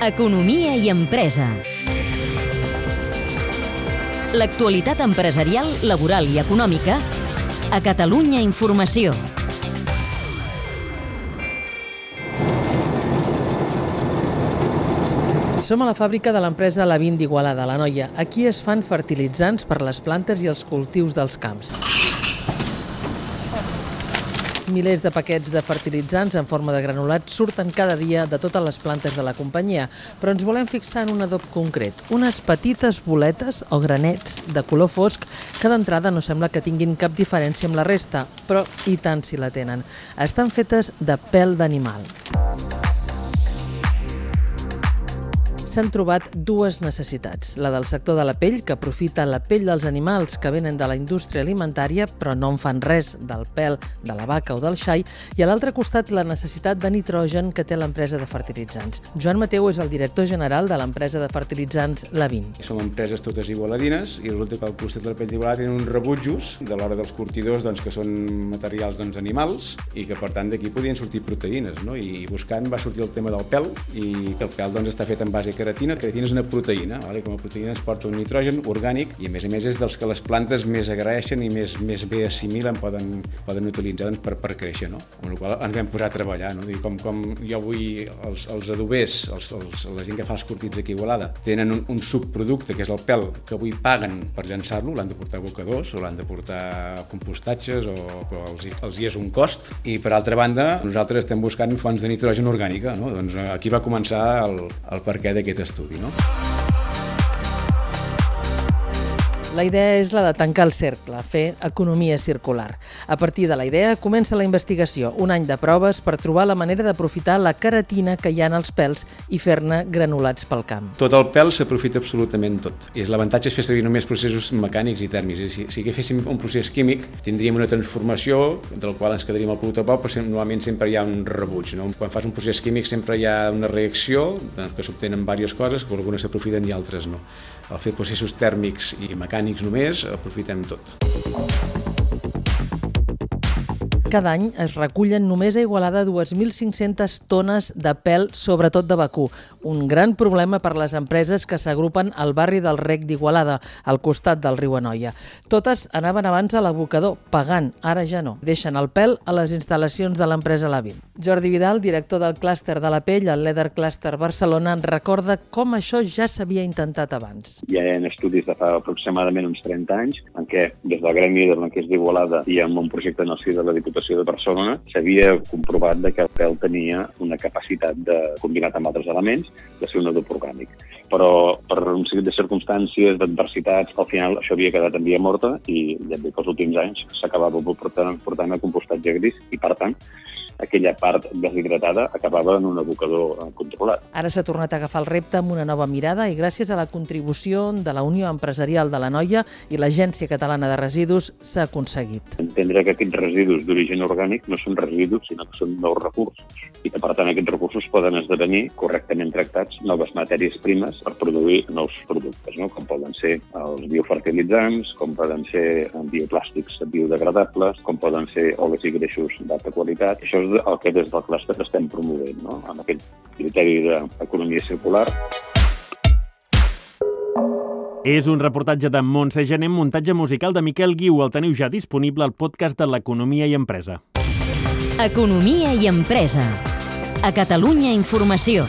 Economia i empresa. L'actualitat empresarial, laboral i econòmica a Catalunya Informació. Som a la fàbrica de l'empresa Lavin d'Igualada, la Noia. Aquí es fan fertilitzants per les plantes i els cultius dels camps. Milers de paquets de fertilitzants en forma de granulats surten cada dia de totes les plantes de la companyia, però ens volem fixar en un adob concret, unes petites boletes o granets de color fosc que d'entrada no sembla que tinguin cap diferència amb la resta, però i tant si la tenen. Estan fetes de pèl d'animal. S'han trobat dues necessitats. La del sector de la pell, que aprofita la pell dels animals que venen de la indústria alimentària, però no en fan res del pèl de la vaca o del xai, i a l'altre costat la necessitat de nitrogen que té l'empresa de fertilitzants. Joan Mateu és el director general de l'empresa de fertilitzants Lavin. Som empreses totes igualadines i resulta que al costat de la pell d'Igualada tenen uns rebutjos de l'hora dels curtidors doncs, que són materials doncs, animals i que per tant d'aquí podien sortir proteïnes. No? I buscant va sortir el tema del pèl i que el pèl doncs, està fet en base queratina. Queratina és una proteïna, vale? com a proteïna ens porta un nitrogen orgànic i a més a més és dels que les plantes més agraeixen i més, més bé assimilen, poden, poden utilitzar doncs, per, per créixer. No? Amb la qual ens vam posar a treballar. No? Dir, com, com jo vull els, els adobers, els, els, la gent que fa els curtits aquí a Igualada, tenen un, un subproducte que és el pèl que avui paguen per llançar-lo, l'han de portar a abocadors o l'han de portar a compostatges o els, els hi és un cost i per altra banda nosaltres estem buscant fonts de nitrogen orgànica no? doncs aquí va començar el, el perquè d'aquest estudi. No? La idea és la de tancar el cercle, fer economia circular. A partir de la idea comença la investigació, un any de proves per trobar la manera d'aprofitar la keratina que hi ha en els pèls i fer-ne granulats pel camp. Tot el pèl s'aprofita absolutament tot. I l'avantatge és fer servir només processos mecànics i tèrmics. Si, si féssim un procés químic, tindríem una transformació del qual ens quedaríem al producte poc, però normalment sempre hi ha un rebuig. No? Quan fas un procés químic sempre hi ha una reacció que s'obtenen diverses coses, que algunes s'aprofiten i altres no. Al fer processos tèrmics i mecànics només, aprofitem tot. Cada any es recullen només a Igualada 2.500 tones de pèl, sobretot de vacú. Un gran problema per les empreses que s'agrupen al barri del Rec d'Igualada, al costat del riu Anoia. Totes anaven abans a l'abocador, pagant, ara ja no. Deixen el pèl a les instal·lacions de l'empresa Lavin. Jordi Vidal, director del clúster de la pell, al Leather Cluster Barcelona, recorda com això ja s'havia intentat abans. Hi ha estudis de fa aproximadament uns 30 anys en què des del Gremi de Blanquers d'Igualada i amb un projecte en el de la Diputació de Barcelona s'havia comprovat que el pèl tenia una capacitat de, combinat amb altres elements, de ser un adob orgànic. Però per un seguit de circumstàncies, d'adversitats, al final això havia quedat en via morta i ja dic els últims anys s'acabava portant, portant a compostatge gris i, per tant, aquella part deshidratada acabava en un abocador controlat. Ara s'ha tornat a agafar el repte amb una nova mirada i gràcies a la contribució de la Unió Empresarial de la Noia i l'Agència Catalana de Residus s'ha aconseguit. Entendre que aquests residus d'origen orgànic no són residus, sinó que són nous recursos i que, per tant, aquests recursos poden esdevenir correctament tractats noves matèries primes per produir nous productes, no? com poden ser els biofertilitzants, com poden ser bioplàstics biodegradables, com poden ser oles i greixos d'alta qualitat. Això és el que des del clúster estem promovent, no? amb aquest criteri d'economia circular. És un reportatge de Montse Gené, muntatge musical de Miquel Guiu. El teniu ja disponible al podcast de l'Economia i Empresa. Economia i Empresa. A Catalunya Informació.